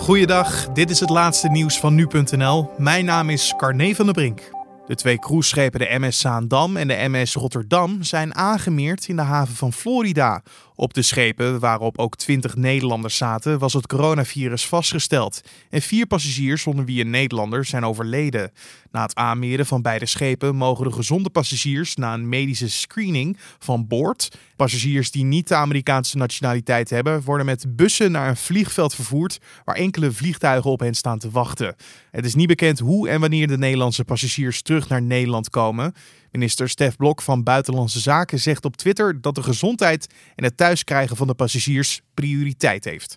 Goeiedag, dit is het laatste nieuws van nu.nl. Mijn naam is Carne van der Brink. De twee cruiseschepen, de MS Zaandam en de MS Rotterdam, zijn aangemeerd in de haven van Florida. Op de schepen, waarop ook 20 Nederlanders zaten, was het coronavirus vastgesteld. En vier passagiers, onder wie een Nederlander, zijn overleden. Na het aanmeren van beide schepen mogen de gezonde passagiers na een medische screening van boord. Passagiers die niet de Amerikaanse nationaliteit hebben, worden met bussen naar een vliegveld vervoerd waar enkele vliegtuigen op hen staan te wachten. Het is niet bekend hoe en wanneer de Nederlandse passagiers terug naar Nederland komen. Minister Stef Blok van Buitenlandse Zaken zegt op Twitter dat de gezondheid en het thuiskrijgen van de passagiers prioriteit heeft.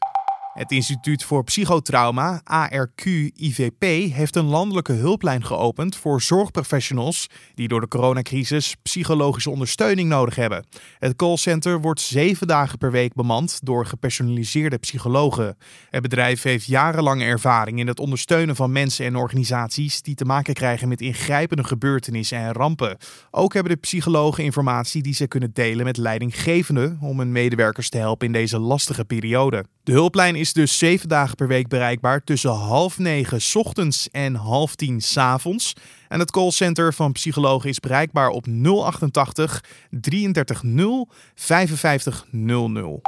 Het Instituut voor Psychotrauma, ARQ-IVP, heeft een landelijke hulplijn geopend voor zorgprofessionals die door de coronacrisis psychologische ondersteuning nodig hebben. Het callcenter wordt zeven dagen per week bemand door gepersonaliseerde psychologen. Het bedrijf heeft jarenlang ervaring in het ondersteunen van mensen en organisaties die te maken krijgen met ingrijpende gebeurtenissen en rampen. Ook hebben de psychologen informatie die ze kunnen delen met leidinggevenden om hun medewerkers te helpen in deze lastige periode. De hulplijn is dus zeven dagen per week bereikbaar tussen half negen ochtends en half tien avonds. En het callcenter van psychologen is bereikbaar op 088 33 0 55 00.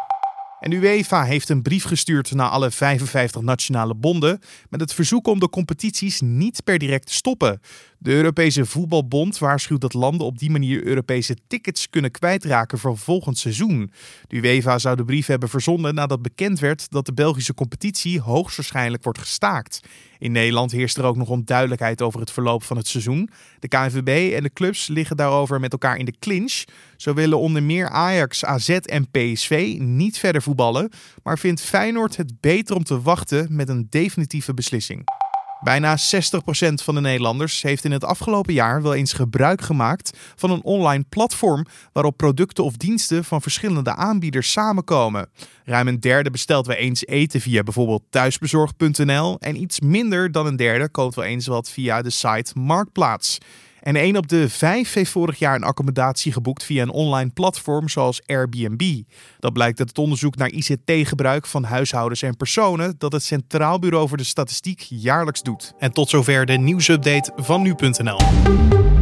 En UEFA heeft een brief gestuurd naar alle 55 nationale bonden met het verzoek om de competities niet per direct te stoppen. De Europese Voetbalbond waarschuwt dat landen op die manier Europese tickets kunnen kwijtraken voor volgend seizoen. De UEFA zou de brief hebben verzonden nadat bekend werd dat de Belgische competitie hoogstwaarschijnlijk wordt gestaakt. In Nederland heerst er ook nog onduidelijkheid over het verloop van het seizoen. De KNVB en de clubs liggen daarover met elkaar in de clinch. Zo willen onder meer Ajax, AZ en PSV niet verder voetballen, maar vindt Feyenoord het beter om te wachten met een definitieve beslissing. Bijna 60% van de Nederlanders heeft in het afgelopen jaar wel eens gebruik gemaakt van een online platform waarop producten of diensten van verschillende aanbieders samenkomen. Ruim een derde bestelt wel eens eten via bijvoorbeeld thuisbezorg.nl en iets minder dan een derde koopt wel eens wat via de site Marktplaats. En één op de vijf heeft vorig jaar een accommodatie geboekt via een online platform zoals Airbnb. Dat blijkt uit het onderzoek naar ICT-gebruik van huishoudens en personen dat het Centraal Bureau voor de Statistiek jaarlijks doet. En tot zover de nieuwsupdate van nu.nl.